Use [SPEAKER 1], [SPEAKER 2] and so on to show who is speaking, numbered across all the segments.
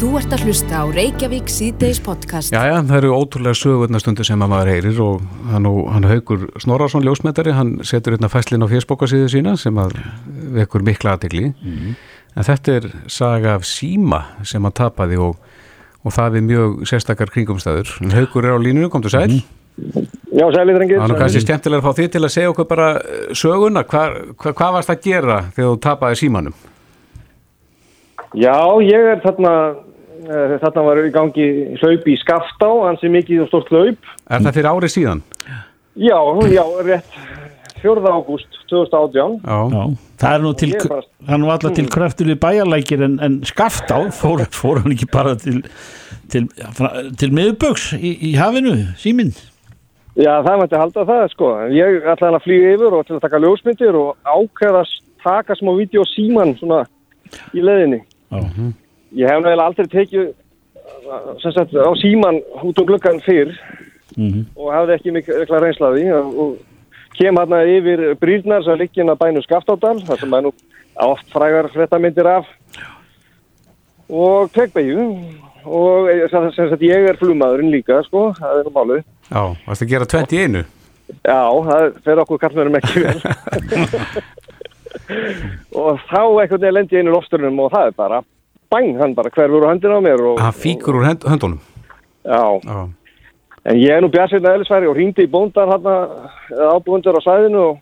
[SPEAKER 1] Þú ert að hlusta á Reykjavík síðdeis podcast.
[SPEAKER 2] Já, já, það eru ótrúlega sögurnarstundir sem að maður heyrir og hann, hann haugur Snorarsson ljósmetari, hann setur hérna fæslinn á fjersbókarsíðu sína sem að vekur mikla aðtegli. Mm. En þetta er saga af síma sem hann tapaði og, og það við mjög sérstakar kringumstæður. Haugur er á línunu, kom þú sæl?
[SPEAKER 3] Mm. Já, sæli drengir.
[SPEAKER 2] Það er kannski skemmtilega að fá því til að segja okkur bara eh, söguna. Hva, hva, hvað varst að gera þegar þú tapaði símanum?
[SPEAKER 3] Já, ég er þarna, þarna var í gangi hlaup í Skaftá, hans er mikið og stort hlaup.
[SPEAKER 2] Er það fyrir árið síðan?
[SPEAKER 3] Já, já, rétt 4. ágúst 2018.
[SPEAKER 4] Já. já, það er nú til, er nú alltaf til kröftur við bæjarlækir en, en Skaftá fór, fór hann ekki bara til, til, til miðböks í, í hafinu, síminn.
[SPEAKER 3] Já, það mætti halda það, sko. Ég ætlaði að flýja yfir og til að taka ljósmyndir og ákveðast taka smá vídeo síman svona í leðinni. Uh -huh. Ég hef náttúrulega aldrei tekið sagt, á síman út um glöggan fyrr uh -huh. og hafði ekki mikla reynslaði og kem hérna yfir brýrnar sem liggin að bænu Skaftádal þar sem er nú oft frægar hrettamindir af. Og tekbeigju og sagt, ég er flumaðurinn líka sko, það er máluð
[SPEAKER 2] Já, varst að gera 21?
[SPEAKER 3] Já, það fer okkur kallmörum ekki vel. Og þá einhvern veginn lendi í lofsturnum og það er bara bang, hann bara hverfur úr höndin á mér
[SPEAKER 2] hann fíkur úr hönd, höndunum.
[SPEAKER 3] Já. já. En ég er nú björnsveitna eðlisfæri og hrýndi í bóndar hann ábúindur á sæðinu og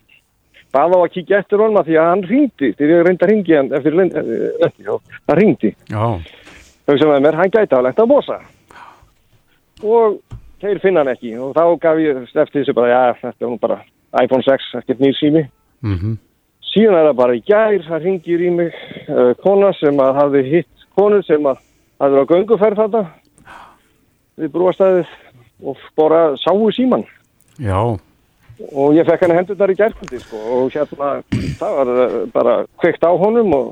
[SPEAKER 3] baða á að kíkja eftir honum að því að hann hrýndi þegar ég reynda að ringi hann eftir lendi og hann að mér, hann gæti að lenda að bosa og þeir finna hann ekki og þá gaf ég eftir þessu bara, já, þetta er nú bara iPhone 6, ekkert nýr sími. Mhm. Mm síðan er það bara í gær, það ringir í mig uh, kona sem að hafi hitt konu sem að hafi verið á gönguferð þetta við brúastæðið og bara sáu síman
[SPEAKER 2] Já
[SPEAKER 3] og ég fekk henni hendur þar í gærkundi sko, og hérna það var uh, bara kveikt á honum og,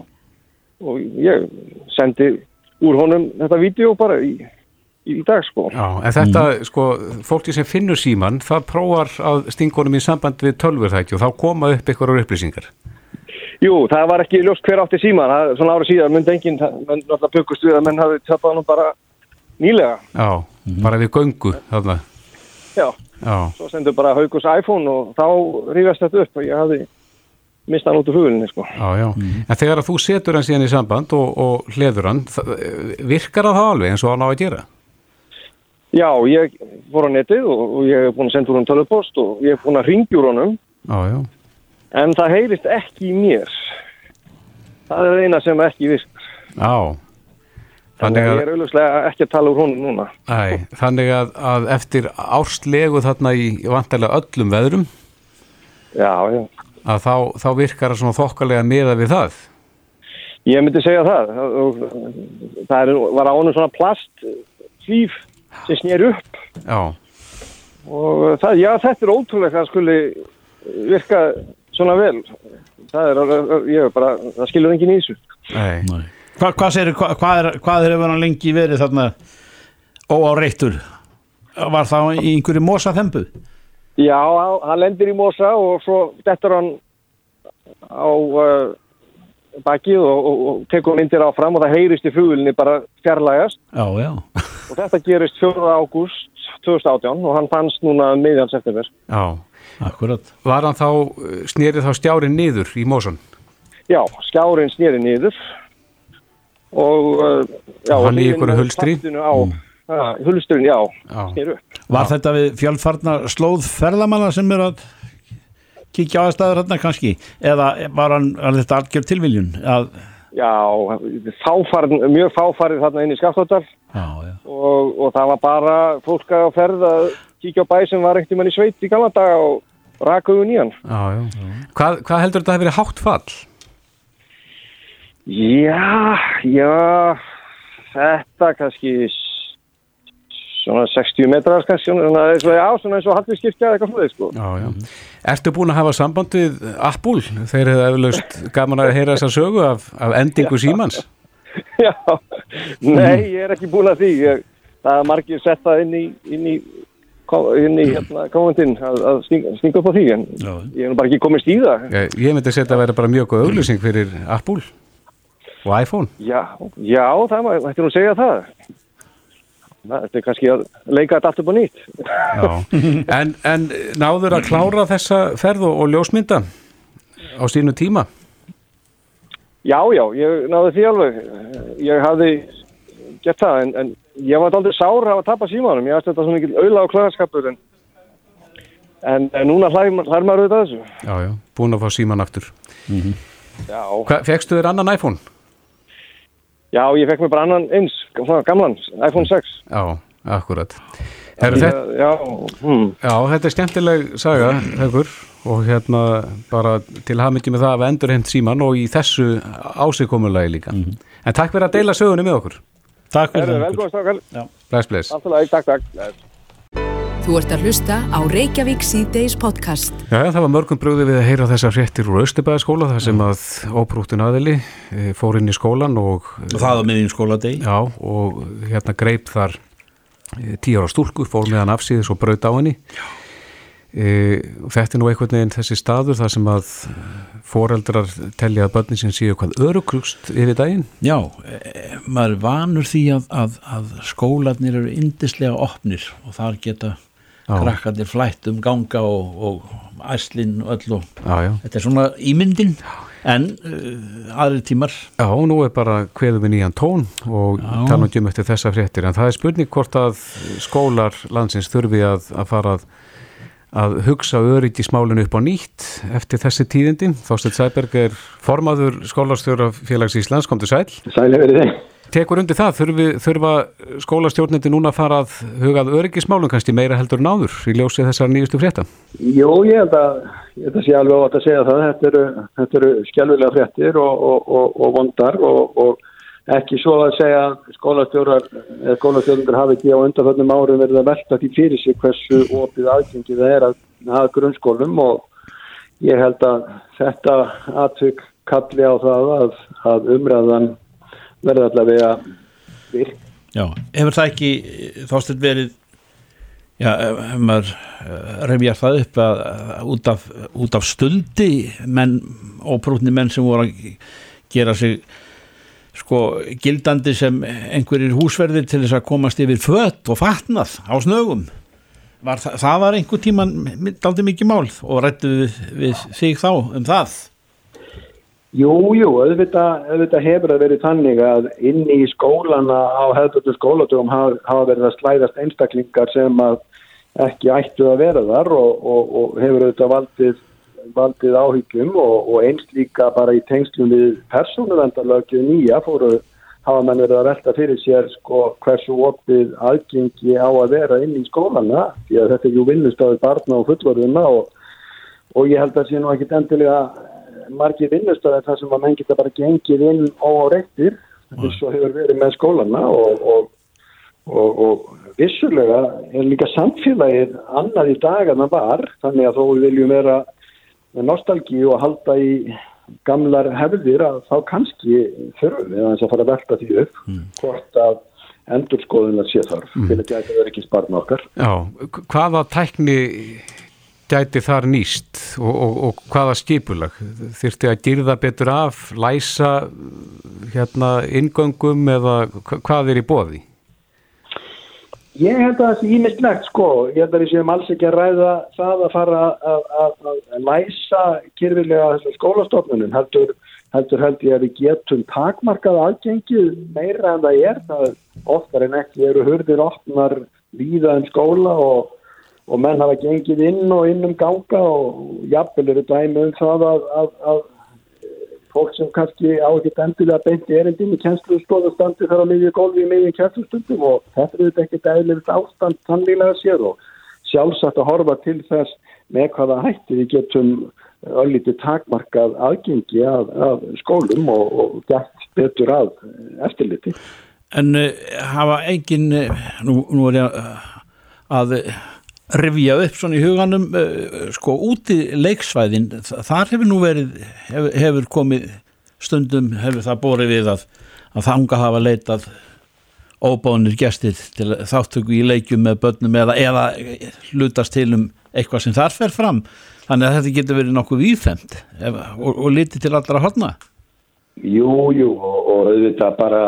[SPEAKER 3] og ég sendi úr honum þetta vídeo bara í í dag sko.
[SPEAKER 2] Já, en þetta, sko, fólki sem finnur síman, það prófar að stingunum í samband við tölvurþætti og þá koma upp einhverjar upplýsingar.
[SPEAKER 3] Jú, það var ekki ljóst hver átti síman, það, svona árið síðan myndi enginn, menn náttúrulega byggust við að menn hafi tappað hann bara nýlega.
[SPEAKER 2] Já, mm. bara við göngu þarna.
[SPEAKER 3] Já, Já. svo sendur bara haugus iPhone og þá rífast þetta upp og ég hafi mista hann út úr hugulinni sko.
[SPEAKER 2] Já, já, mm. en þegar að þú setur hann síðan í samband og, og hliður hann, virkar það alveg eins og hann á að gera?
[SPEAKER 3] Já, ég voru á netið og, og ég hef búin að senda úr hann tölupost og ég hef búin að ringja úr honum.
[SPEAKER 2] Já, já
[SPEAKER 3] en það heyrist ekki í mér. Það er eina sem ekki virkar.
[SPEAKER 2] Já
[SPEAKER 3] Þannig að ég er auðvitslega ekki að tala úr honum núna.
[SPEAKER 2] Æ, Þannig að, að eftir árslegu þarna í vantilega öllum veðrum
[SPEAKER 3] Já, já.
[SPEAKER 2] að þá, þá virkar það svona þokkalega meða við það.
[SPEAKER 3] Ég myndi segja það. Það er, var ánum svona plast hlýf sem snýr upp.
[SPEAKER 2] Já.
[SPEAKER 3] Og það, já, þetta er ótrúlega að skuli virka svona vel það er, ég er bara, það skilur engin í þessu
[SPEAKER 4] Nei. Nei. Hva, hvað, segir, hva, hvað er hvað er hann lengi verið þarna óáreittur var það í einhverju mosa þempu?
[SPEAKER 3] Já, hann lendir í mosa og svo dettur hann á uh, bakið og, og, og tekur myndir áfram og það heyrist í flugulni bara fjarlægast
[SPEAKER 4] já, já.
[SPEAKER 3] og þetta gerist 4. ágúst 2018 og hann fannst núna meðan september
[SPEAKER 2] Já
[SPEAKER 4] Akkurat.
[SPEAKER 2] Var hann þá, snýrið þá stjárin niður í Mósan?
[SPEAKER 3] Já, stjárin snýrið niður og uh, já,
[SPEAKER 2] hann í ykkur hulstri?
[SPEAKER 3] Mm. Hulstrin, já, já. snýru.
[SPEAKER 4] Var þetta við fjálfarnar slóð ferðamanna sem er að kíkja á að staður hérna kannski? Eða var hann, þetta algjör tilviljun? Að...
[SPEAKER 3] Já, fáfarn, mjög fáfarið þarna inn í Skaftóttar og, og það var bara fólk að ferða kíkja á bæ sem var ekkert í manni sveit í gamla daga og raka um nýjan.
[SPEAKER 2] Já, já. Hvað, hvað heldur þetta að hefur verið hátt fall?
[SPEAKER 3] Já, já, þetta kannski svona 60 metrar kannski, svona eins og, já, svona eins og Hallvíkskirkja eða eitthvað flöðið, sko.
[SPEAKER 2] Já, já. Ertu búin að hafa samband við Apul? Þeir hefðu eflaust gaman að heyra þessa sögu af, af endingu símans?
[SPEAKER 3] Já, nei, ég er ekki búin að því. Ég, það er margir setta inn í, inn í inn í hérna, komandinn að, að stinga, upp á því en Já. ég hef bara ekki komist í það
[SPEAKER 2] Ég, ég myndi að að vera bara mjög góð auglýsing fyrir Apul Og iPhone?
[SPEAKER 3] Já, já það mætti nú segja það. Þetta er kannski að leika þetta allt upp á nýtt.
[SPEAKER 2] en, en náður að klára þessa ferð og, og ljósmynda á sínu tíma?
[SPEAKER 3] Já, já, ég náði því alveg. Ég hafði gert það, en, en ég var aldrei sára að tapa símanum. Ég aðst þetta svona ekki auðla á klagaskapur, en, en, en núna hlær, hlær maður auðvitað þessu.
[SPEAKER 2] Já, já, búin að fá síman aftur. Mm -hmm.
[SPEAKER 3] Já.
[SPEAKER 2] Fekstu þér annan iPhone?
[SPEAKER 3] Já, ég fekk mér bara annan eins, gamlan, iPhone 6.
[SPEAKER 2] Já, akkurat. Heru, þetta,
[SPEAKER 3] já, hmm.
[SPEAKER 2] já, þetta er skemmtileg saga, hefur, og hérna bara til hafmyggi með það að endur hendt síman og í þessu ásíkomulagi líka. Mm -hmm. En takk fyrir að deila sögunni með okkur.
[SPEAKER 4] Takk fyrir
[SPEAKER 3] það.
[SPEAKER 2] Bless, bless.
[SPEAKER 3] Alltaf, takk, takk.
[SPEAKER 1] Þú ert að hlusta á Reykjavík C-Days podcast.
[SPEAKER 2] Já, það var mörgum bröði við að heyra þessar fréttir úr Östubæðaskóla þar sem að óprúktun aðili e, fór inn í skólan og...
[SPEAKER 4] Og það var miðin skóladegi.
[SPEAKER 2] Já, og hérna greip þar e, tíu ára stúlku, fór meðan afsýðis og braut á henni. E, þetta er nú einhvern veginn þessi staður þar sem að foreldrar telja að börnin sem séu hvað örukrust yfir daginn.
[SPEAKER 4] Já, e, maður vanur því að, að, að skólanir eru indislega opnir og þar geta krakkarnir flætt um ganga og, og æslinn og öll og
[SPEAKER 2] já, já.
[SPEAKER 4] þetta er svona ímyndin en uh, aðri tímar
[SPEAKER 2] Já, nú er bara hverðum við nýjan tón og tala um eftir þessa fréttir en það er spurning hvort að skólar landsins þurfi að, að fara að, að hugsa öryggismálinu upp á nýtt eftir þessi tíðindi. Þástedt Sæberg er formaður skólarstjóra félags Íslands, kom til sæl
[SPEAKER 3] Sæli verið þeim
[SPEAKER 2] Tekur undir það, þurfi, þurfa skólastjórnindi núna að fara að hugað öryggismálum kannski meira heldur en áður í ljósið þessar nýjustu frétta?
[SPEAKER 5] Jú, ég held að, að sé alveg átt að segja það, þetta eru, þetta eru skjálfilega fréttir og, og, og, og vondar og ekki svo að segja skólastjórar, skólastjórnundur hafi ekki á undanföldnum árum verið að velta því fyrir sig hversu opið aðgengið það er að hafa grunnskólum og ég held að þetta aðtök kalli á það að, að umræðan verður allavega virk.
[SPEAKER 4] Já, hefur það ekki þástilt verið já, hefur maður eh, reyfjar það upp að, að út, af, út af stöldi menn, óprútni menn sem voru að gera sig sko gildandi sem einhverjir húsverðir til þess að komast yfir fött og fatnað á snögum. Var, það, var einhver tíman aldrei mikið mál og rættu við, við þig þá um það?
[SPEAKER 5] Jú, jú, auðvitað, auðvitað hefur það verið þannig að inn í skólana á hefðbjörnum skólatugum hafa, hafa verið að slæðast einstaklingar sem að ekki ættu að vera þar og, og, og hefur auðvitað valdið, valdið áhyggjum og, og eins líka bara í tengslum við persónuvendarlögju nýja fóru hafa mann verið að velta fyrir sér sko hversu opið aðgengi á að vera inn í skólana því að þetta er jú vinnustafið barna og fullvarðuna og ég held að sé nú ekkit endilega margir vinnustöðar þar sem að menn geta bara gengið inn á reyktir eins og hefur verið með skólana og, og, og, og vissulega er líka samfélagið annað í dag en það var þannig að þó við viljum vera með nostalgí og halda í gamlar hefðir að þá kannski þurfum við að fara að velta því upp mm. hvort að endur skoðun að sé þarf mm. til að geta verið ekki sparna okkar
[SPEAKER 2] Já, hvaða tækni gæti þar nýst og, og, og hvaða skipulag þurfti að gyrða betur af læsa hérna ingöngum eða hvað er í boði?
[SPEAKER 5] Ég held að það sé ímyndlegt sko, ég held að við séum alls ekki að ræða það að fara að, að, að læsa kyrfilega þessum skólastofnunum heldur, heldur held ég að við getum takmarkað aðgengið meira en það er, það oftar en ekki eru hurðir opnar víða en skóla og og menn hafa gengið inn og inn um ganga og jafnvel eru dæmi um það að, að, að fólk sem kannski á ekkert endilega beinti erindin í kjenslustóðastandi þarf að miðja gólfi í miðjum kjenslustundum og þetta er ekkert eðlilegt ástand sannlega sér og sjálfsagt að horfa til þess með hvaða hætti við getum öllítið takmarkað aðgengi af, af skólum og, og gett betur að eftirliti.
[SPEAKER 4] En uh, hafa engin, nú, nú er ég að revja upp svona í huganum uh, sko úti leiksvæðin þar hefur nú verið hefur, hefur komið stundum hefur það borið við að, að þanga hafa leitað óbánir gestir til þáttöku í leikjum með börnum eða, eða hlutast til um eitthvað sem þar fer fram. Þannig að þetta getur verið nokkuð výfemt og, og liti til allra hodna
[SPEAKER 5] Jú, jú og, og auðvitað bara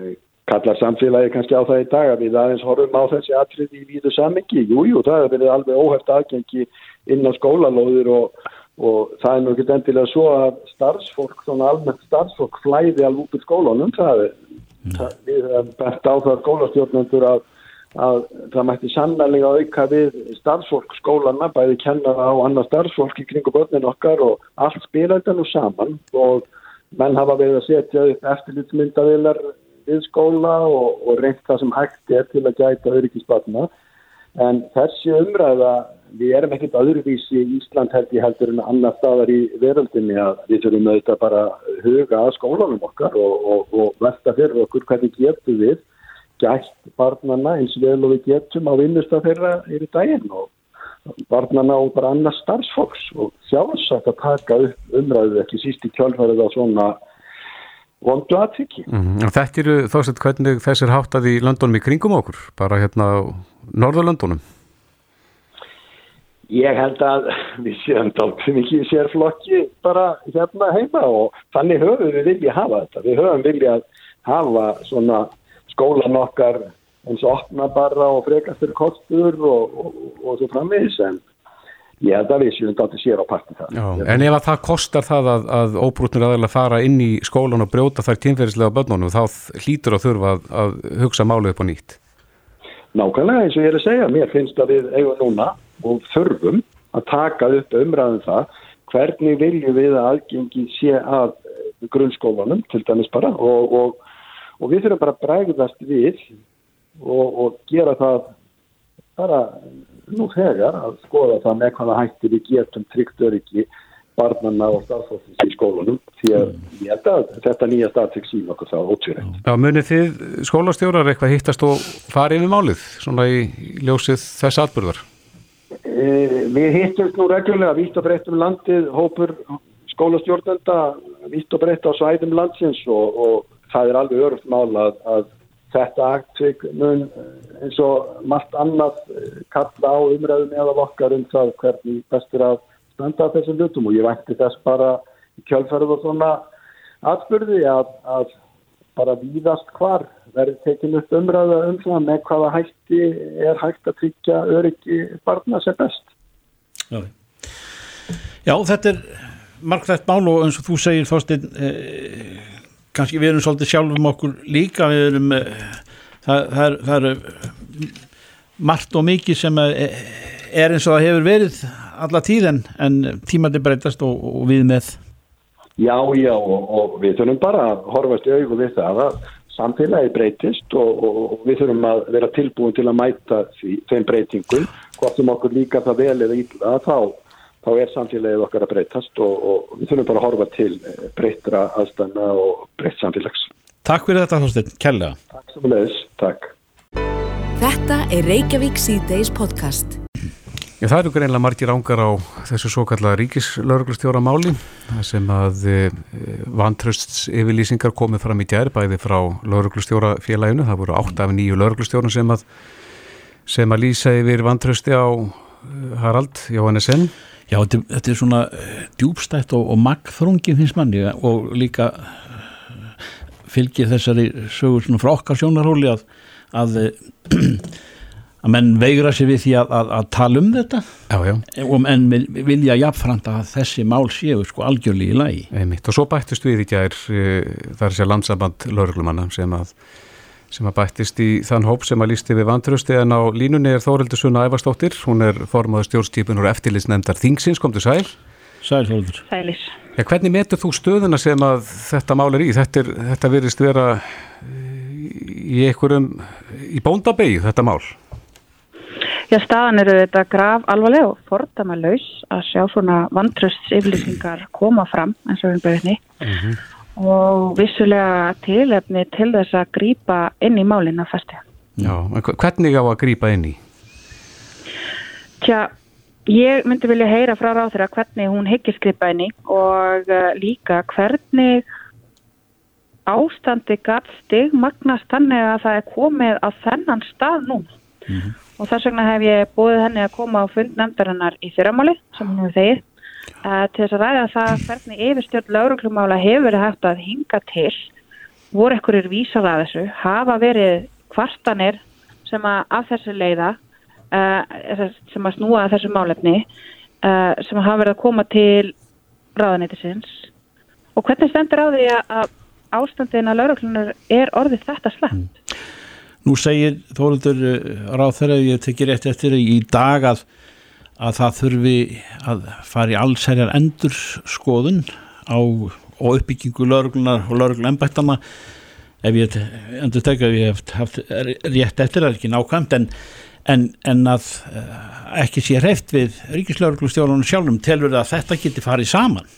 [SPEAKER 5] eh, kallar samfélagi kannski á það í dag að við aðeins horfum á þessi atrið í víðu samengi. Jú, jú, það hefur verið alveg óhæft aðgengi inn á skólalóðir og, og það er nú ekki endilega svo að starfsfólk, svona almennt starfsfólk flæði alveg út í skólanum. Það er, mm. það, við hefum bært á það skólastjórnendur að, að það mætti sannlega auka við starfsfólk skólana, bæði kennara á annað starfsfólk í kringu börnin okkar og allt spila þetta nú saman og menn hafa verið að setja upp eftirlitsmyndavilar við skóla og, og reynt það sem hægt er til að gæta öryggisbatna en þessi umræða við erum ekkert öðruvísi í Ísland held ég heldur en annar staðar í veröldinni að við þurfum auðvitað bara huga að skólanum okkar og, og, og velta fyrir okkur hvernig getum við gætt barnana eins vel og við getum á vinnusta þeirra yfir daginn og barnana og bara annars starfsfólks. Og sjálfsagt að taka upp umræðu ekki síst í kjálfærið á svona vondu aðtiki.
[SPEAKER 2] Mm -hmm. Þetta eru þá sett hvernig þessir háttað í löndunum í kringum okkur, bara hérna á Norðurlöndunum?
[SPEAKER 5] Ég held að við séum dálta mikið sérflokki bara hérna heima og þannig höfum við viljað hafa þetta. Við höfum viljað hafa svona skólan okkar eins og opna bara og frekastur kostur og, og, og svo frammiðis en ég held að við séum þetta sér á parti það.
[SPEAKER 2] Já, en ef að það kostar það að, að óbrútnir aðeins fara inn í skólan og brjóta þær tímferðislega börnunum þá hlýtur að þurfa að, að hugsa málið upp á nýtt.
[SPEAKER 5] Nákvæmlega eins og ég er að segja, mér finnst að við eigum núna og þurfum að taka upp umræðum það hvernig viljum við að aðgengi sé að grunnskólanum til dæmis bara og, og, og við þurfum bara að bregðast við og, og gera það bara nú þegar að skoða það með hvaða hætti við getum tryggt öryggi barnanna og starfsfólkins í skólunum því að mm. held að þetta nýja staðtryggst sín okkur það ótvírænt.
[SPEAKER 2] Já, munið þið skólastjórar eitthvað hittast og farið við málið svona í ljósið þess atbyrðar?
[SPEAKER 5] E, við hittumst nú reglulega vitt og breytt um landið, hópur skólastjórnenda vitt og breytt á svæðum landsins og, og það er alveg öruft mál að, að þetta aktvik mun eh, eins og margt annað eh, kalla á umræðum eða okkar um það hvernig bestur að standa þessum lutum og ég vænti þess bara kjálfærið og svona atbyrði að, að bara víðast hvar verður tekinn upp umræða um það með hvaða hætti er hægt að tryggja öryggi barna sem best.
[SPEAKER 4] Já, Já þetta er margþægt mál og eins og þú segir Þorstin eh, kannski við erum svolítið sjálfum okkur líka við erum eh, það, það, það eru margt og mikið sem er eins og það hefur verið alla tíðan en tímandi breytast og, og við með.
[SPEAKER 5] Já, já og, og við þurfum bara að horfast í augu við það að samfélagi breytist og, og við þurfum að vera tilbúin til að mæta þeim breytingum. Hvort sem okkur líka það vel eða ítla þá þá er samfélagið okkar að breytast og, og við þurfum bara að horfa til eh, breytra aðstæna og breytt samfélags.
[SPEAKER 4] Takk fyrir þetta Þorstein, kellega.
[SPEAKER 5] Takk svo með þess, takk.
[SPEAKER 1] Þetta er Reykjavík C-Days podcast.
[SPEAKER 2] Já, það eru greinlega margir ángar á þessu svo kallega ríkislauruglustjóra máli sem að e, vantrösts yfirlýsingar komið fram í djær bæði frá lauruglustjóra félaginu. Það voru 8 af 9 lauruglustjórun sem að, sem að lýsa yfir vantrösti á eh, Harald Jóhannesson
[SPEAKER 4] Já, þetta, þetta er svona eh, djúbstætt og, og magþrungin finnst manni og líka eh, fylgir þessari sögur svona frá okkar sjónarhóli að, að, eh, að menn veigra sér við því að, að, að tala um þetta
[SPEAKER 2] já, já.
[SPEAKER 4] og menn vilja jafnframt að þessi mál séu sko algjörlega í lagi.
[SPEAKER 2] Einmitt. Og svo bættist við í gær þar sé landsamband lauruglumanna sem að sem að bættist í þann hóp sem að lísti við vantrösti en á línunni er Þórildur Sunna Ævarsdóttir, hún er formadur stjórnstýpunur eftirlitsnefndar Þingsins, kom til sæl.
[SPEAKER 4] Sæl Þórildur
[SPEAKER 6] Sælis
[SPEAKER 2] ja, Hvernig metur þú stöðuna sem að þetta mál er í? Þetta, er, þetta virðist vera í einhverjum í bóndabegi þetta mál.
[SPEAKER 6] Já, staðan eru þetta graf alvarlega og fordama laus að sjá svona vantrösts yfirlýsingar koma fram eins og við byrjum mm -hmm og vissulega tilefni til þess að grýpa inn í málinn að festi.
[SPEAKER 2] Já, hvernig á að grýpa inn í?
[SPEAKER 6] Tja, ég myndi vilja heyra frá ráþurra hvernig hún hyggist grýpa inn í og uh, líka hvernig ástandi gatt stig magnast þannig að það er komið á þennan stað nú. Mm -hmm. Og þess vegna hef ég búið henni að koma á fund nefndarinnar í fyrramáli sem hún hefur þegið
[SPEAKER 7] uh, til þess að ræða það hvernig yfirstjórn lauruglumála hefur verið hægt að hinga til voru ekkurir vísar að þessu hafa verið kvartanir sem að af þessu leiða uh, sem að snúa þessu málefni uh, sem hafa verið að koma til ráðanætisins og hvernig stendur á því að ástandin að lauruglunar er orðið þetta slepp? Mm.
[SPEAKER 4] Nú segir Þóruldur ráð þegar ég tekir rétt eftir í dag að að það þurfi að fara í allsherjar endur skoðun á uppbyggingu lauruglunar og laurugluembættana ef ég endur tekja ef ég hef haft rétt eftir það er ekki nákvæmt en, en, en að eh, ekki sé hreift við ríkislauruglustjórunum sjálfum telur að þetta geti farið saman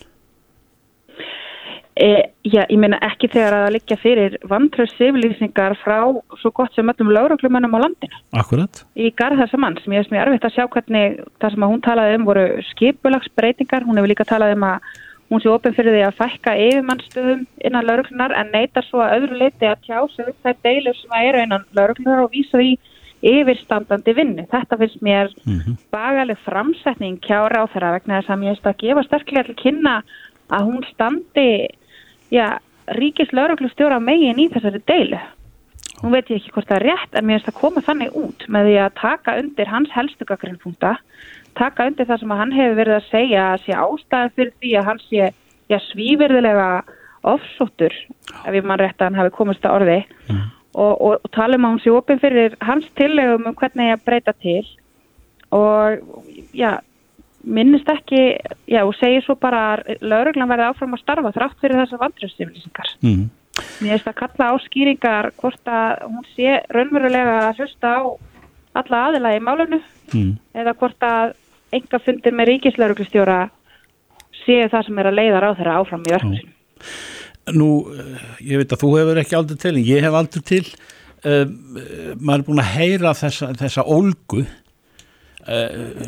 [SPEAKER 7] E, já, ég meina ekki þegar að það liggja fyrir vantröðsiflýsningar frá svo gott sem öllum lauruglumennum á landinu.
[SPEAKER 4] Akkurat.
[SPEAKER 7] Í garð þessa mann sem ég veist mér erfitt að sjá hvernig það sem hún talaði um voru skipulagsbreytingar. Hún hefur líka talað um að hún sé ofin fyrir því að fækka yfirmannstöðum innan lauruglunar en neytar svo að öðru leiti að tjá sig upp þær deilur sem eru innan lauruglunar og vísa því yfirstandandi vinnu. Þetta finnst mér mm -hmm. bagaleg framsetning kjára á þeirra vegna þess að mér hún já, ríkis lauruglustjóra megin í þessari deilu. Nú veit ég ekki hvort það er rétt en mér finnst að koma þannig út með því að taka undir hans helstu gaggrinnfúnta, taka undir það sem hann hefur verið að segja að sé ástæði fyrir því að hann sé já, svíverðilega ofsóttur, ef ég mann rétt að hann hafi komist að orði mm. og, og, og tala um að hún sé opinn fyrir hans tillegum um hvernig ég breyta til og já, minnist ekki, já, og segir svo bara að lauruglan verði áfram að starfa þrátt fyrir þessar vandröðstiflýsingar. Mm. Mér finnst að kalla á skýringar hvort að hún sé raunverulega að hlusta á alla aðila í málunum mm. eða hvort að enga fundir með ríkislauruglistjóra séu það sem er að leiða á þeirra áfram í verkefnum.
[SPEAKER 4] Nú, ég veit að þú hefur ekki aldrei til, ég hef aldrei til, um, maður er búin að heyra þessa, þessa ólgu uh,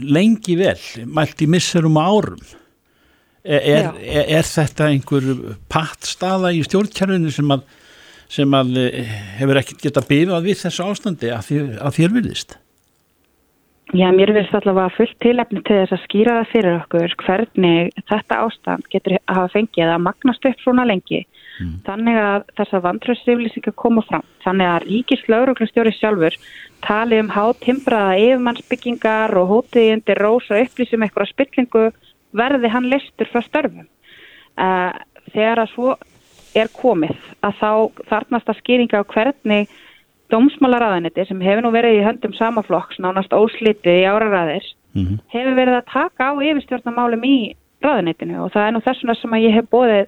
[SPEAKER 4] lengi vel mælt í misserum árum er, er, er þetta einhver pattstaða í stjórnkjærfinu sem að, sem að eh, hefur ekkert geta bifað við þessu ástandi að, þér, þér virðist?
[SPEAKER 7] Já, mér finnst allavega fullt tilefni til þess að skýra það fyrir okkur hvernig þetta ástand getur að hafa fengið að magnast upp svona lengi mm. þannig að þessa vantröðsiflýsingar koma fram. Þannig að ríkis lauruglustjóri sjálfur tali um hátimbraða yfirmannsbyggingar og hótiði undir rós og upplýsum eitthvað spillingu verði hann listur frá störfum. Uh, þegar að svo er komið að þá þarnast að skýringa á hvernig dómsmálaræðaniti sem hefur nú verið í höndum samaflokks nánast óslitið í áraræðir mm -hmm. hefur verið að taka á yfirstjórnamálum í ræðanitinu og það er nú þessuna sem að ég hef bóðið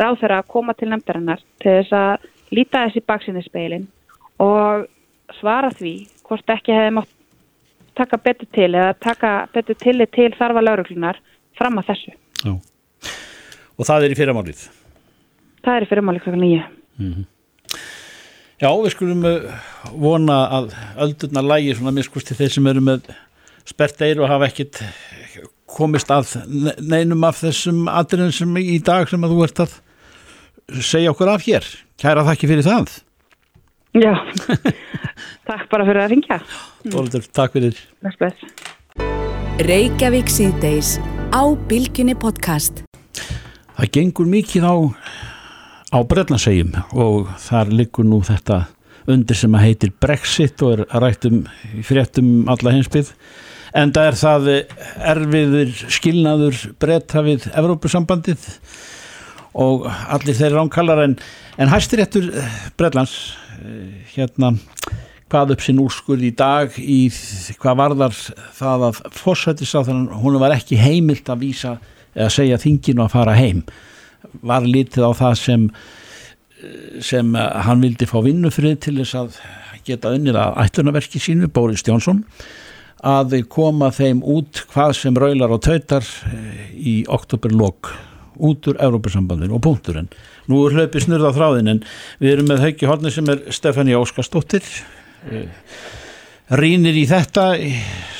[SPEAKER 7] ráð þeirra að koma til nefndarinnar til þess að líta þessi baksinni speilin og svara því hvort ekki hefði mátt taka betur til eða taka betur til til þarfa lauruglunar fram að þessu.
[SPEAKER 4] Já. Og það er í fyrramálið?
[SPEAKER 7] Það er í fyrramálið klokkan nýja. Mm -hmm.
[SPEAKER 4] Já, við skulum uh, vona að öldurna lægi svona miskusti þeir sem eru með spert eir og hafa ekkit komist að neinum af þessum atriðin sem í dag sem að þú ert að segja okkur af hér. Kæra þakki fyrir það.
[SPEAKER 7] Já, takk bara fyrir að ringja.
[SPEAKER 4] Þóldur, takk fyrir.
[SPEAKER 1] Reykjavík síðdeis á Bilginni podcast.
[SPEAKER 4] Það gengur mikið á, á Breitlandsegjum og þar likur nú þetta undir sem að heitir Brexit og er rættum fréttum alla hinsbyggð. En það er það erfiður skilnaður breyta við Evrópusambandið og allir þeir ránkallar en, en hæstir eftir Breitlands Eh, hérna hvað upp sinn úrskurð í dag í hvað varðar það að fórsættis á þannig hún var ekki heimilt að vísa eða segja þinginu að fara heim var litið á það sem sem hann vildi fá vinnufrið til þess að geta unnið að ætlunarverki sínu, Bóris Jónsson að koma þeim út hvað sem raular og tautar eh, í oktoberlokk út úr Európa-sambandin og punkturinn. Nú er hlaupið snurða þráðin en við erum með Hauki Horni sem er Stefani Óskarsdóttir eh, rínir í þetta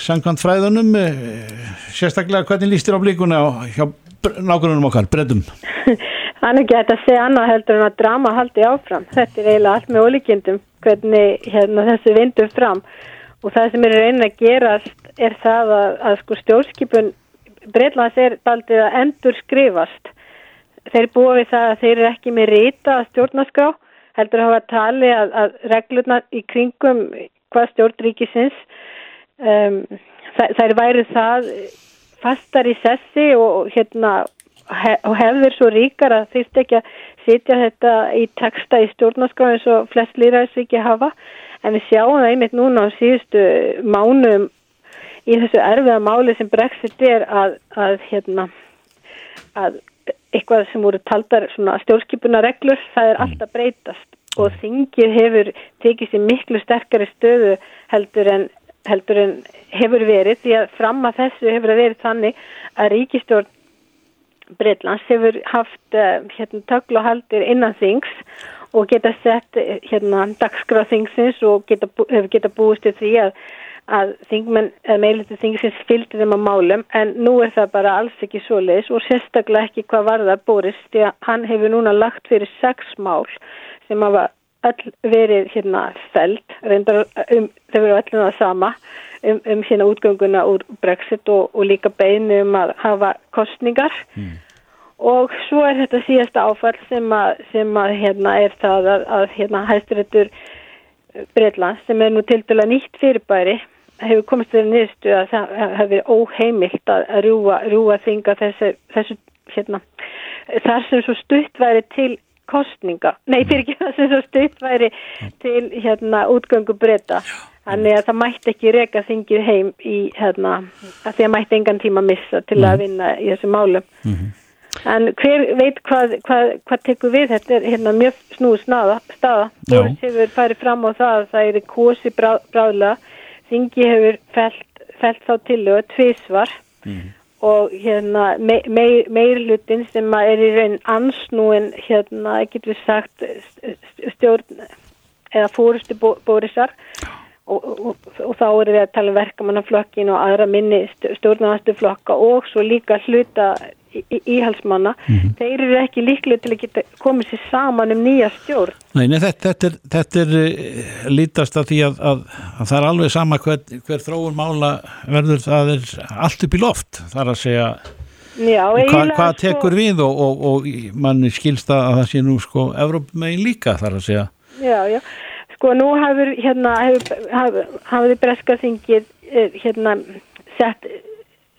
[SPEAKER 4] sangkvæmt fræðunum eh, sérstaklega hvernig líst þér á blíkuna hjá nákvæmum okkar, breddum?
[SPEAKER 8] Það er ekki hægt að segja annað heldur en að drama haldi áfram. Þetta er eiginlega allt með ólíkjendum hvernig hérna, þessi vindur fram og það sem er raunin að gerast er það að, að sko stjórnskipun Breitlands er daldið að endur skrifast þeir búa við það að þeir eru ekki með rita stjórnarskrá heldur að hafa tali að, að reglurna í kringum hvað stjórnríkisins um, er værið það fastar í sessi og hérna og hefur svo ríkar að þeirst ekki að sitja þetta í texta í stjórnarskrá eins og flest líraðs ekki hafa. En við sjáum það einmitt núna á síðustu mánum í þessu erfiða máli sem Brexit er að, að hérna að eitthvað sem voru taldar stjórnskipuna reglur, það er alltaf breytast og þingið hefur tekið sér miklu sterkari stöðu heldur en, heldur en hefur verið því að fram að þessu hefur verið þannig að ríkistjórn Breitlands hefur haft uh, hérna, töklu og haldir innan þings og geta sett hérna, dagskráð þingsins og geta, hefur geta búist til því að að þingmenn, eða meilinu þingsins fylgdi þeim á málum en nú er það bara alls ekki svo leiðis og sérstaklega ekki hvað var það Boris því að hann hefur núna lagt fyrir sex mál sem hafa öll verið hérna feld reyndar um, þau verið öllum það sama um, um hérna útgönguna úr Brexit og, og líka beinu um að hafa kostningar mm. og svo er þetta síðasta áfall sem að, sem að hérna er það að, að hérna hæstirettur Breitland sem er nú til dala nýtt fyrirbæri hefur komist þeirri niðurstu að það hefur óheimilt að rúa, rúa þinga þessu, þessu hérna, þar sem svo stutt væri til kostninga, nei fyrir ekki það sem svo stutt væri til hérna útgöngu breyta, þannig að það mætti ekki reyka þingið heim í hérna, að því að mætti engan tíma missa til að mhm. vinna í þessu málum. Mm -hmm. en hver veit hvað, hvað, hvað tekur við, þetta er hérna mjög snúð staða, Boris hefur farið fram á það að það er kosi brá, bráðlega þingi hefur felt, felt þá til og tvísvar mm. og hérna me, me, meirlutin sem er í raun ansnúin hérna, getur við sagt stjórn eða fórustu bórisar og, og, og þá eru við að tala um verkamannaflokkin og aðra minni stjórnarnastuflokka og svo líka hluta íhalsmanna, mm -hmm. þeir eru ekki líklega til að geta komið sér saman um nýja stjórn.
[SPEAKER 4] Nei, nei þetta, þetta er, þetta er uh, lítast af því að, að, að það er alveg sama hver, hver þróun mála verður það er allt upp í loft, þar að segja
[SPEAKER 8] Já,
[SPEAKER 4] hvað hva tekur sko... við og, og, og manni skilsta að það sé nú sko Evrópmegin líka þar að segja.
[SPEAKER 8] Já, já, sko nú hafur hérna, hafur haf, breska þingið eh, hérna sett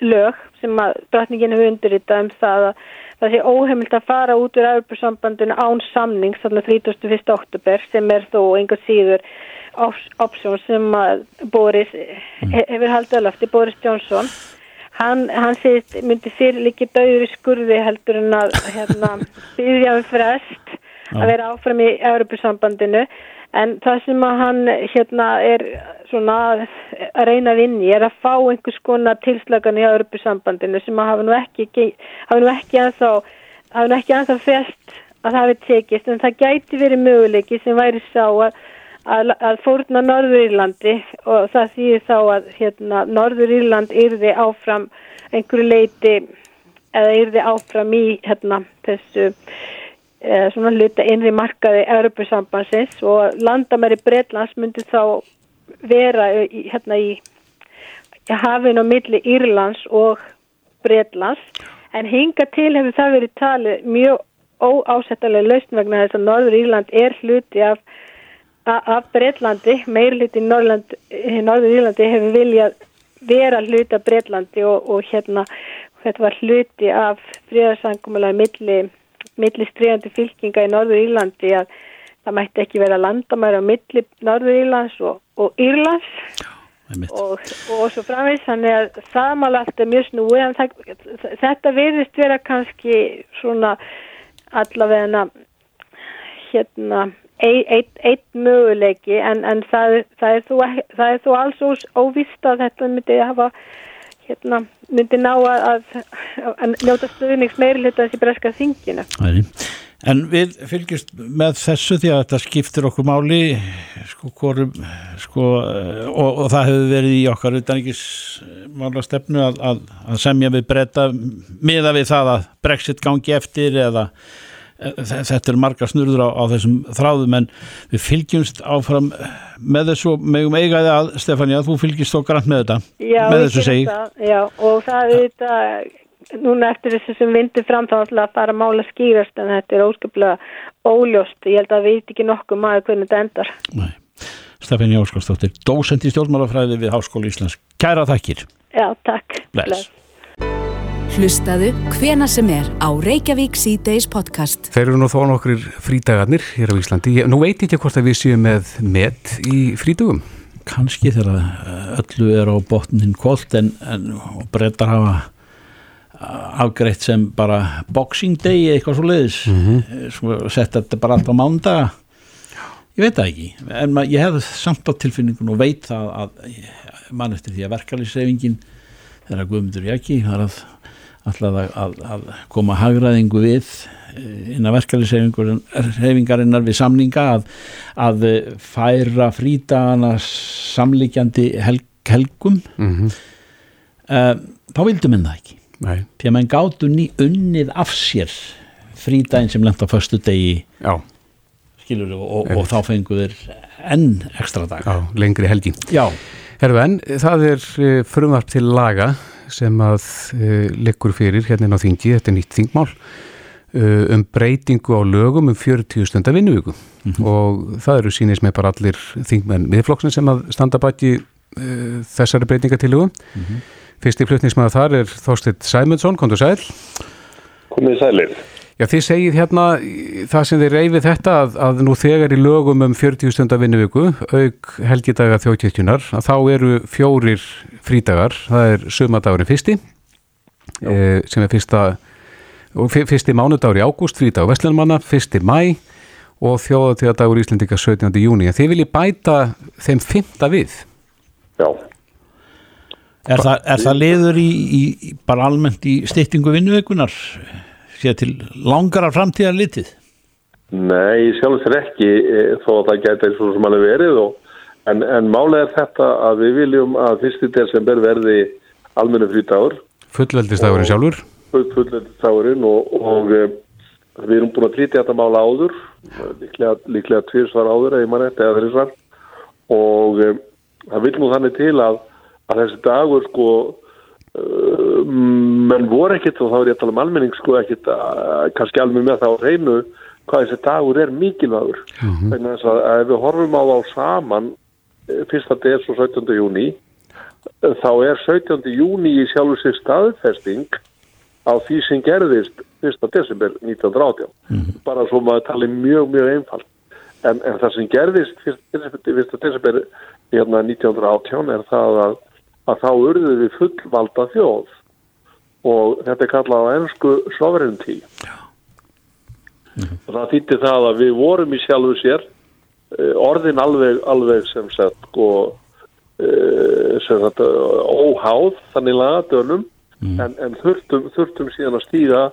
[SPEAKER 8] lög sem að drotningin hefur undirritað um það að það sé óheimilt að fara út úr Európa-sambandinu án samning þannig að 31. oktober sem er þó einhver síður option sem að Boris mm. hefur haldið alveg Boris Johnson hann, hann sést, myndi fyrir líki döður í skurði heldur en að hérna, byggja um frest að vera áfram í Európa-sambandinu en það sem að hann hérna er svona að reyna að vinni er að fá einhvers konar tilslagan í Europasambandinu sem að hafa nú ekki hafa nú ekki anþá hafa nú ekki anþá fest að það hefði tekist. En það gæti verið möguleiki sem væri sá að, að, að fórna Norður Írlandi og það þýðir þá að hérna Norður Írland yrði áfram einhverju leiti eða yrði áfram í hérna þessu svona hluta innri markaði Europasambansins og landamæri Breitlands myndi þá vera í, hérna í, í hafin og milli Írlands og Breitlands en hinga til hefur það verið talið mjög óásættalega lausn vegna þess að Norður Írland er hluti af, af Breitlandi, meir hluti í Norður Írlandi hefur viljað vera hluti af Breitlandi og, og hérna þetta var hluti af fríðarsangumlega milli millistriðandi fylkinga í Norður Írlandi að það mætti ekki vera landamæra á milli Norður Írlands og, og Írlands. Og, og svo framvegs þannig að allt er mjög snúi en það, þetta verðist vera kannski svona allavega hérna eitt, eitt möguleiki en, en það, það er þú, það er þú alls óvist að þetta myndi hafa hérna, myndi ná að, að njóta stuðnings meiri hluta þessi breska þingina.
[SPEAKER 4] En við fylgjast með þessu því að þetta skiptir okkur máli sko, korum, sko, og, og það hefur verið í okkar utaningis mála stefnu að, að, að semja við breyta miða við það að Brexit gangi eftir eða þetta er marga snurður á, á þessum þráðum en við fylgjumst áfram með þessu megum eigaði að Stefania, þú fylgjast þó grann með þetta
[SPEAKER 8] Já,
[SPEAKER 4] með þessu segi
[SPEAKER 8] Já, og það er þetta núna eftir þessu sem vindur fram þá alltaf bara mála skýrast en þetta er óskaplega óljóst, ég held að við veit ekki nokkuð maður hvernig þetta endar.
[SPEAKER 4] Nei. Stefania Óskarsdóttir, dósend í stjórnmálafræði við Háskóli Íslands. Kæra þakkir.
[SPEAKER 8] Já, takk.
[SPEAKER 4] Bless.
[SPEAKER 1] Hlustaðu hvena sem er á Reykjavík C-Days podcast.
[SPEAKER 2] Þeir eru nú þó nokkur frídagarnir hér á Íslandi. Ég, nú veit ég ekki hvort að við séum með met í frídugum.
[SPEAKER 4] Kanski þegar eh, öllu er á botnin kolt en, en breytar hafa eh, afgreitt sem bara boxing day eitthvað svo leiðis mm -hmm. sett þetta bara allt á mándaga ég veit það ekki en ma, ég hef samt á tilfinningun og veit það að mann eftir því að verkefliðsreyfingin þegar Guðmundur Jaki har að alltaf að, að, koma hagraðingu við eh, innan verkefliðsreyfingarinnar við samninga að, að færa frítagana samlíkjandi helg, helgum.
[SPEAKER 2] Mm -hmm.
[SPEAKER 4] uh, þá vildum en það ekki.
[SPEAKER 2] Nei,
[SPEAKER 4] því að mann gátu ný unnið af sér frídaginn sem lent á föstu degi
[SPEAKER 2] já,
[SPEAKER 4] skilur og, og, og þá fengu þeir enn ekstra dag
[SPEAKER 2] já, lengri helgi.
[SPEAKER 4] já,
[SPEAKER 2] Herðu en, það er frumvarp til laga sem að uh, liggur fyrir hérna á þingi, þetta er nýtt þingmál uh, um breytingu á lögum um 40 stundar vinnuvíku og það eru sínist með bara allir þingmenn miðflokksinn sem að standa baki uh, þessari breytingatillugu. Fyrsti flutningsmaður þar er Þorstedt Sæmundsson, kontur sæl.
[SPEAKER 9] Komið sælir.
[SPEAKER 2] Já, þið segið hérna í- það sem þið reyfið þetta að, að nú þegar í lögum um 40 stundar vinnuviku, auk helgidaga þjóðkirkjunar, að þá eru fjórir frídagar, það er sumadagurinn fyrsti, e, sem er fyrsta, fyrsti mánudagur í ágúst, frídag Vestlunmanna, fyrsti mæ og þjóðatíðadagur Íslendinga 17. júni. En þið viljið bæta þeim fymta við.
[SPEAKER 9] Já.
[SPEAKER 4] er, það, er það liður í, í, í bara almennt í styttingu vinnuveikunar sér til langarar framtíðar litið?
[SPEAKER 9] Nei, sjálf þér ekki e, þó að það gæti eins og sem hann er verið og, en, en málega er þetta að við viljum að fyrsti desember verði almennu frítagur
[SPEAKER 2] Fullveldistagurinn sjálfur.
[SPEAKER 9] fullendistagurinn og, og e, við erum búin að flytja þetta mála áður líklega, líklega tvirsvar áður eða mann eftir eða þrjusvar og e, það vil nú þannig til að, að þessi dagur sko uh, menn voru ekkit og þá er ég að tala um almenning sko uh, kannski alveg með það á hreinu hvað þessi dagur er mikilvægur mm -hmm. þess að ef við horfum á þá saman eh, fyrsta des og 17. júni eh, þá er 17. júni í sjálfur sig staðfesting á því sem gerðist 1. desember 1918 bara svo maður tali mjög mjög einfalt en, en það sem gerðist 1. desember hérna 1918 er það að, að þá urðu við fullvalda þjóð og þetta er kallað á ennsku sovereignty. Og það þýtti það að við vorum í sjálfu sér eh, orðin alveg, alveg sem sagt sko, eh, sem sagt óháð þannig lagadönum en, en þurftum, þurftum síðan að stíga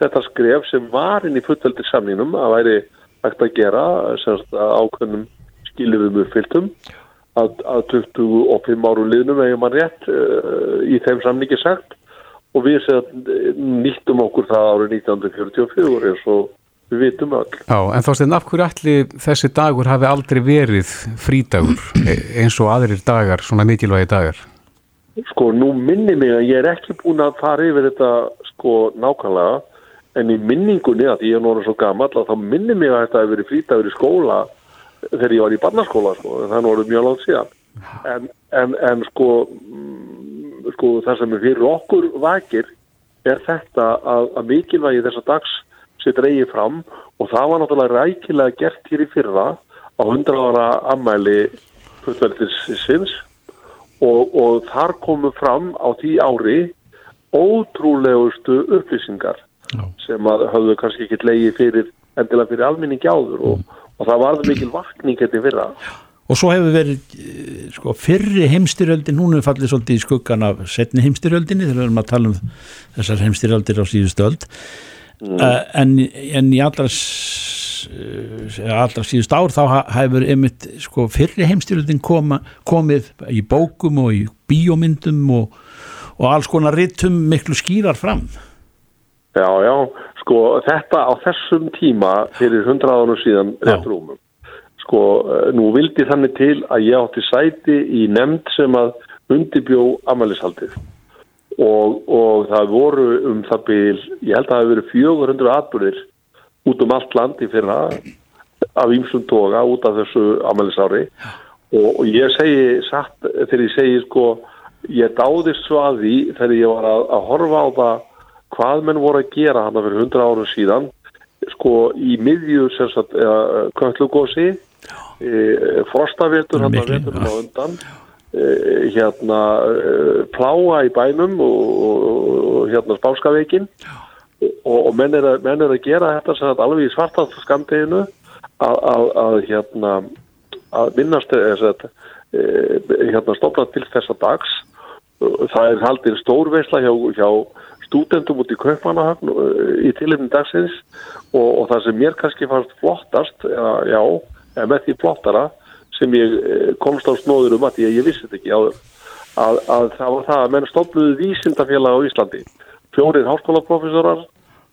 [SPEAKER 9] þetta skref sem var inn í fullveldi samninum að væri hægt að gera sem sagt ákveðnum skilifum uppfylltum. Að, að 25 árum liðnum eða mann rétt uh, í þeim samningi sagt og við nýttum okkur það árið 1944 eins og við vitum öll.
[SPEAKER 2] Já, en þá stefn af hverju allir þessi dagur hafi aldrei verið frídagur e- eins og aðrir dagar, svona mikilvægi dagar?
[SPEAKER 9] Sko, nú minni mig að ég er ekki búin að fara yfir þetta sko nákvæmlega en í minningunni að ég er núna svo gammal að þá minni mig að þetta hefur verið frítagur í skóla þegar ég var í barnaskóla sko, er nú mjög langt síðan en, en, en sko, sko það sem fyrir okkur vakir er þetta að, að mikilvægi þessa dags sér dreigið fram og það var náttúrulega rækilega gert hér í fyrra á 100 ára ammæli fullveldisins og, og þar komu fram á því ári ótrúlegustu upplýsingar
[SPEAKER 4] Já.
[SPEAKER 9] sem að höfðu kannski ekki leiði fyrir endilega fyrir almenningi áður og, og það varði mikil vakning hérna í fyrra.
[SPEAKER 4] Og svo hefur verið eh, sko, fyrri heimstyrjöldin hún hefur fallið svolítið í skuggan af setni heimstyrjöldinni þegar við erum að tala um þessar heimstyrjöldir á síðustu öld. Mm. en, en í allra eh, allra síðust ár þá hefur einmitt sko, fyrri heimstyrjöldin koma, komið í bókum og í bíómyndum og, og alls konar rittum miklu skýrar fram.
[SPEAKER 9] Já, já, sko þetta á þessum tíma fyrir hundraðanum síðan rétt rúmum sko nú vildi þannig til að ég átti sæti í nefnd sem að undibjó amælishaldið og, og það voru um það byl, ég held að það hefur verið 400 atbyrðir út um allt land í fyrra af ýmsum toga út af þessu amælisári og, og ég segi satt þegar ég segi sko ég dáðist svo að því þegar ég var að, að horfa á það hvað menn voru að gera hann fyrir 100 árum síðan sko í miðju kvöldlugósi e, frostavirtur hann að veturinn á undan. E, hérna e, pláa í bænum og, og hérna spáskaveikin og, og menn, er að, menn er að gera þetta sem alveg í svartast skamteginu að, að, að hérna að minnast hérna stofna til þessa dags. Það er haldið stórveisla hjá, hjá stúdendum út í Kaupmannahöfn í tilhefni dagsins. Og, og það sem mér kannski fannst flottast já, já með því flottara sem ég komst á snóður um að ég, vissi þetta ekki áður að, að það var það að menn stofnuðu vísindafélag á Íslandi. Fjórið háskólaprofessorar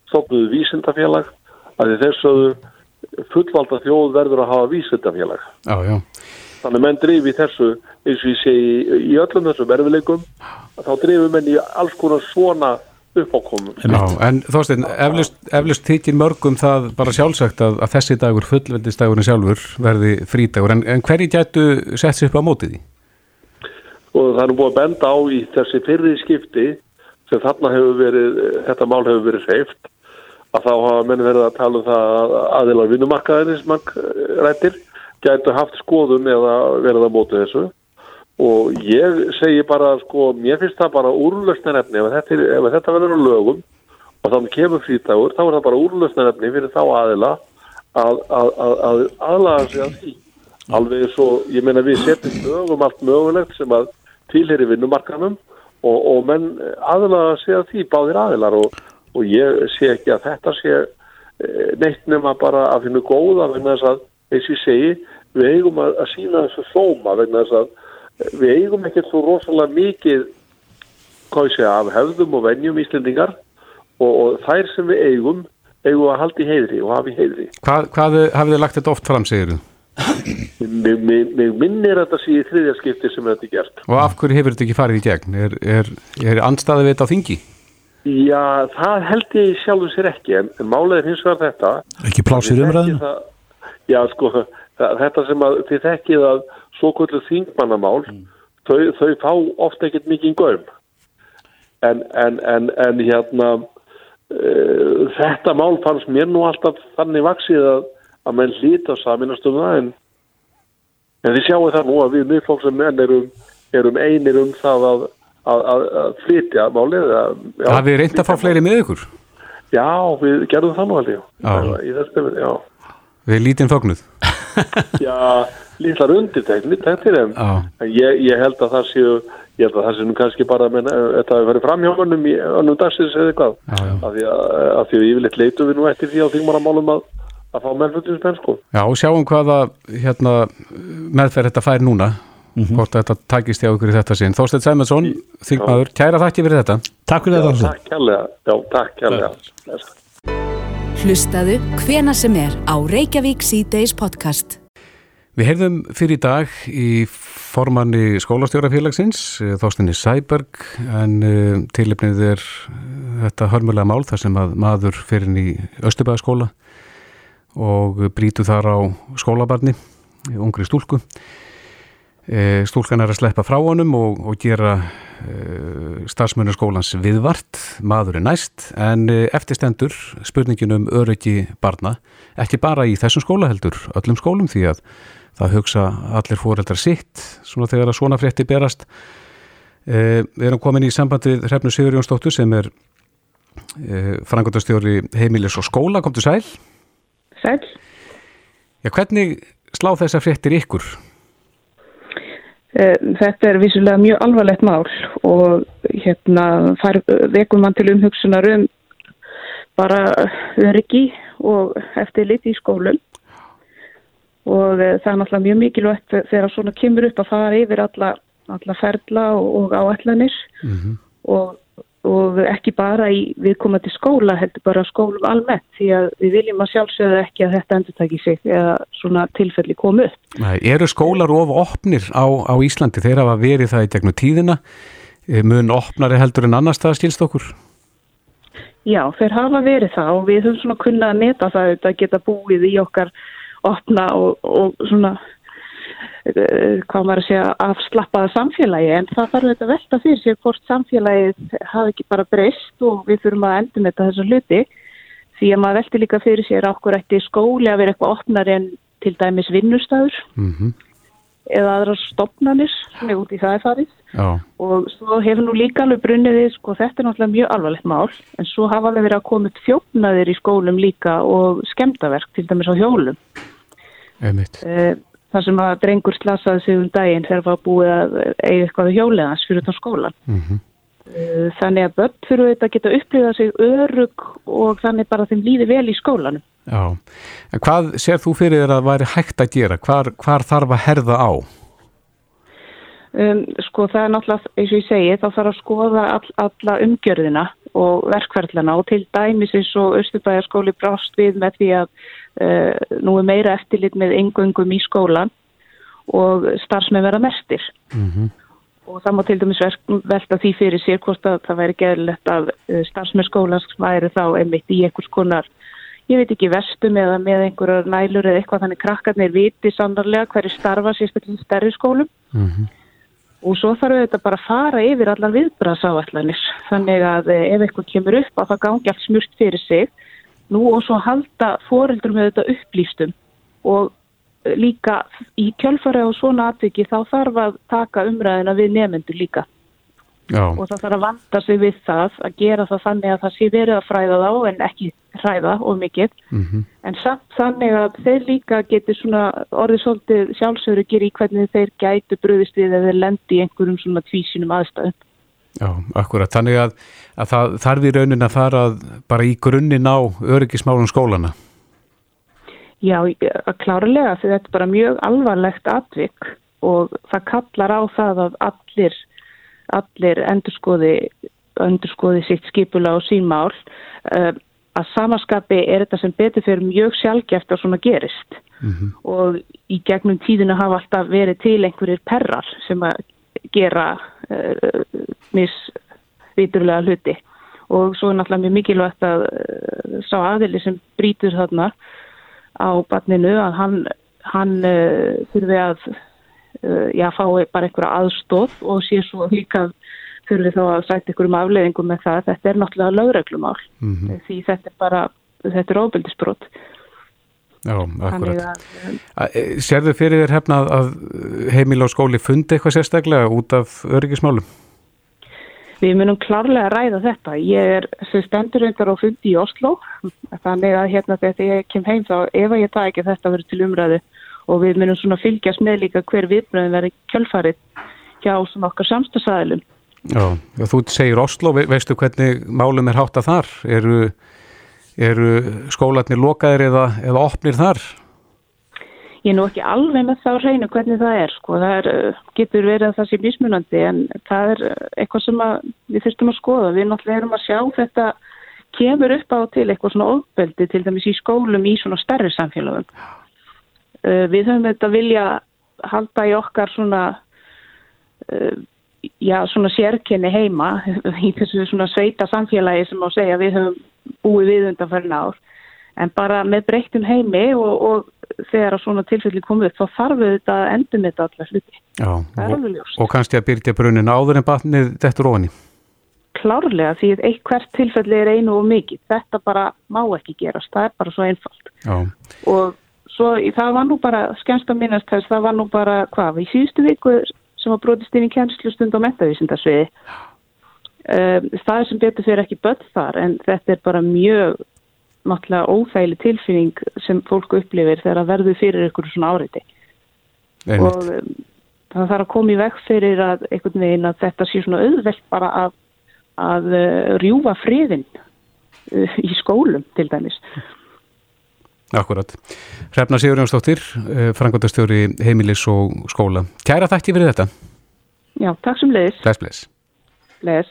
[SPEAKER 9] stofnuðu vísindafélag að þessu fullvalda þjóð verður að hafa vísindafélag.
[SPEAKER 2] Já, já.
[SPEAKER 9] Þannig menn drifi þessu, eins og ég segi, í öllum þessum erfileikum, þá drifi menn í alls konar svona uppákomum.
[SPEAKER 2] En þósteinn, eflust, eflust þykir mörgum það bara sjálfsagt að, að þessi dagur, fullveldistagurinn sjálfur, verði frídagur, en, en hverji gætu sett sér upp á mótið því?
[SPEAKER 9] Og það er búið að benda á í þessi fyrri skipti, sem þarna hefur verið, þetta mál hefur verið hreift, að þá hafa menn verið að tala um það að aðilar vinnumarkaðinins mann rættir, gætu haft skoðun eða verið að móta þessu og ég segi bara sko, mér finnst það bara úrlösnarefni ef þetta, ef þetta verður á lögum og þannig kemur frítagur, þá er það bara úrlösnarefni fyrir þá aðila að, að, að, að aðlaga sig að því. Alveg svo, ég meina við setjum lögum allt mögulegt sem að tilheri vinnumarkanum og, og menn aðlaga sig að því báðir aðilar. Og, og ég sé ekki að þetta sé neitt nema bara að finna góða vegna þess að, eins ég segi við eigum að, að sína þessu þóma vegna þess að við eigum ekkert svo rosalega mikið hvað ég segja af hefðum og vennjum íslendingar og, og þær sem við eigum eigum að halda í heiðri og hafa í heiðri
[SPEAKER 2] Hvað, hvað hafið þið lagt þetta oft fram, segir þú?
[SPEAKER 9] Mig minnir þetta síðan í þriðja skipti sem þetta er gert
[SPEAKER 2] Og af hverju hefur þetta ekki farið í gegn? Er, er, er andstaðið við þetta á þingi?
[SPEAKER 9] Já, það held ég sjálfum sér ekki en, en málega er hins vegar þetta
[SPEAKER 4] Ekki plásir umræðinu?
[SPEAKER 9] Já, sko, þetta sem að þið þekkið að svo kvöldu þingmannamál mm. þau, þau fá ofta ekkert mikið gaum. En, en, en, en hérna uh, þetta mál fannst mér nú alltaf þannig vaksið að, að menn hlýta saminast um það en, en þið sjáu það nú að við miðflokksum menn erum, erum einir um það að, að, að flytja málið
[SPEAKER 2] Það við reyndi að fá fleiri með ykkur?
[SPEAKER 9] Já, við gerðum það nú alveg í þessu, já.
[SPEAKER 2] Við lítinn fögnuð
[SPEAKER 9] Já, lítlar undirteknir þetta er þeim ég, ég held að það séu ég held að það séu nú kannski bara að þetta hefur verið framhjómanum í önnum dagsins eða eitthvað. Af því að, að því að yfirleitt leitum við nú eftir því á þingmannamálum að, að fá meðflutins sko.
[SPEAKER 2] Já, og sjáum hvaða hérna, meðferð þetta fær núna mm -hmm. hvort þetta takist hjá ykkur í þetta sinn. Þorstein Sæmundsson, þingmaður, kæra þakki fyrir þetta.
[SPEAKER 4] Takk fyrir
[SPEAKER 9] þetta Já, takk kærlega, Já, takk kærlega
[SPEAKER 1] Hlustaðu hvena sem er á Reykjavík C-Days podcast.
[SPEAKER 2] Við heyrðum fyrir dag í formanni skólastjórafélagsins, Þóstinni Sæberg, en uh, tilipnið er þetta hörmulega mál þar sem að maður fyrir inn í Östubæðaskóla og brítu þar á skólabarni, ungri stúlku. Stúlkan er að sleppa frá honum og, og gera uh, starfsmönarskólans viðvart, maður er næst, en uh, eftirstendur spurningin um öryggi barna, ekki bara í þessum skóla heldur, öllum skólum því að það hugsa allir fóreldrar sitt, svona þegar að svona frétti berast. Uh, við erum komin í sambandið Hrefnu Sigur Jónsdóttur sem er frangotastjóri heimilis og skóla, kom til sæl?
[SPEAKER 6] Sæl.
[SPEAKER 2] Já, hvernig slá þessa fréttir ykkur?
[SPEAKER 6] Þetta er vissulega mjög alvarlegt mál og hérna vekum mann til umhugsunar um bara öryggi og eftir lit í skólum og það er náttúrulega mjög mikilvægt þegar svona kemur upp að fara yfir alla, alla ferla og, og áallanir mm -hmm. og og ekki bara í viðkomandi skóla, heldur bara skólum almennt því að við viljum að sjálfsögða ekki að þetta endur taki sig eða svona tilfelli komu upp.
[SPEAKER 2] Eru skólar of opnir á, á Íslandi þegar hafa verið það í gegnum tíðina eh, mun opnari heldur en annars það skilst okkur?
[SPEAKER 6] Já, þeir hafa verið það og við höfum svona kunnað að neta það að geta búið í okkar opna og, og svona hvað maður að segja afslappaða samfélagi en það þarf þetta velta fyrir sig hvort samfélagið hafi ekki bara breyst og við þurfum að endur með þetta þessa hluti því að maður velti líka fyrir sér okkur eftir skóli að vera eitthvað opnar en til dæmis vinnustæður mm -hmm. eða aðra stopnarnir sem er út í það er farið Já. og svo hefur nú líka alveg brunniði sko þetta er náttúrulega mjög alvarlegt mál en svo hafa alveg verið að koma þjófnaðir í skólum líka og skemdaverk til dæmis á hjólum þar sem að drengur slasaði sig um daginn þegar var búið að eiga eitthvað hjóleðans fyrir þá skólan. Mm -hmm. Þannig að börn fyrir þetta geta upplýðað sig örug og þannig bara þeim líði vel í skólanum.
[SPEAKER 2] Já, en hvað sér þú fyrir þér að væri hægt að gera? Hvar, hvar þarf að herða á?
[SPEAKER 6] Um, sko það er náttúrulega, eins og ég segi, þá þarf að skoða all, alla umgjörðina og verkverðlana og til dæmis eins og Östubæðarskóli brást við með því að uh, nú er meira eftirlit með engöngum í skólan og starfsmenn vera mestir. Mm -hmm. Og það má til dæmis velta því fyrir sér hvort að það væri geðlegt að uh, starfsmenn skólans væri þá einmitt í einhvers konar, ég veit ekki, vestum eða með einhverjar nælur eða eitthvað þannig krakkarnir viti sannarlega hverju starfa sérstaklega í stærri skólum. Mm -hmm. Og svo þarf þetta bara að fara yfir allar viðbrasáallanir. Þannig að eh, ef eitthvað kemur upp að það gangi allt smurt fyrir sig. Nú og svo halda fóreldur með þetta upplýstum. Og eh, líka í kjölfari á svona atviki þá þarf að taka umræðina við nefnendur líka Já. og það þarf að vanda sig við það að gera það þannig að það sé verið að fræða þá en ekki hræða of mikið mm -hmm. en samt þannig að þeir líka getur svona orðið svolítið sjálfsögur í hvernig þeir gætu bröðist við eða þeir lendi í einhverjum svona tvísinum aðstæðum
[SPEAKER 2] Já, akkurat. Þannig að, að það þarf í raunin að fara bara í grunninn á öryggismálum skólana.
[SPEAKER 6] Já, klárlega þetta er bara mjög alvarlegt atvik og það kallar á það að allir, allir endurskoði, endurskoði sitt skipula og sínmál uh, að samaskapi er þetta sem betur fyrir mjög sjálfgeft að svona gerist. Mm -hmm. og í gegnum tíðinu hafa alltaf verið til einhverjir perrar sem að gera uh, misviturlega hluti. Og svo er náttúrulega mjög mikilvægt að uh, sá aðili sem brítur þarna á barninu að hann, hann uh, þurfi að já, fái bara einhverja aðstóð og sé svo líka þurfi þá að sæta einhverjum afleðingum með það þetta er náttúrulega lögreglumál mm -hmm. því þetta er bara, þetta er óbyldisbrott
[SPEAKER 2] Já, akkurat. E, Serðu fyrir þér hefna að heimil á skóli fundi eitthvað sérstaklega út af öryggismálum?
[SPEAKER 6] Við munum klárlega að ræða þetta. Ég er stendur undar á fundi í Oslo þannig að hérna þegar ég kem heim þá ef ég það ekki þetta verið til umræðu og við munum svona fylgjast með líka hver viðbröðin verið kjölfarið hjá svona okkar samstagsæðilum.
[SPEAKER 2] Já, þú segir Oslo, veistu hvernig málum er hátt að þar? Eru eru skólatnir lokaðir eða, eða opnir þar?
[SPEAKER 6] Ég er nú ekki alveg með að reyna hvernig það er sko, það er, uh, getur verið að það sé mismunandi en það er uh, eitthvað sem við þurftum að skoða, við náttúrulega erum að sjá þetta kemur upp á til eitthvað svona ofbeldi til dæmis í skólum í svona stærri samfélagum. Uh, við höfum þetta vilja halda í okkar svona já, svona sérkenni heima í þessu svona sveita samfélagi sem á að segja við höfum búið við undan fyrir nár en bara með breyttum heimi og, og þegar svona tilfelli komið upp þá þarf við þetta að endur með þetta allar hluti.
[SPEAKER 2] Já, og, og kannski að byrja brunin áður en batnið þetta róni?
[SPEAKER 6] Klárlega því að hvert tilfelli er einu og mikið. Þetta bara má ekki gerast, það er bara svo einfalt. Já. Og svo það var nú bara, skemst að minnast þess, það var nú bara hvað, í síðustu viku sem var brotist inn í kjænslustund á metavísindarsviði. Um, það er sem betur fyrir ekki börn þar en þetta er bara mjög náttúrulega óþægli tilfinning sem fólk upplifir þegar að verðu fyrir ykkur svona áriði. Og um, það þarf að koma í veg fyrir að einhvern veginn að þetta sé svona auðvelt bara að, að uh, rjúfa friðin uh, í skólum til dæmis.
[SPEAKER 2] Akkurat. Hrefna Sigurjónsdóttir, eh, frangotastjóri heimilis og skóla. Kæra þætti fyrir þetta.
[SPEAKER 6] Já, takk sem leðis.
[SPEAKER 2] Bless, bless.
[SPEAKER 6] Bless.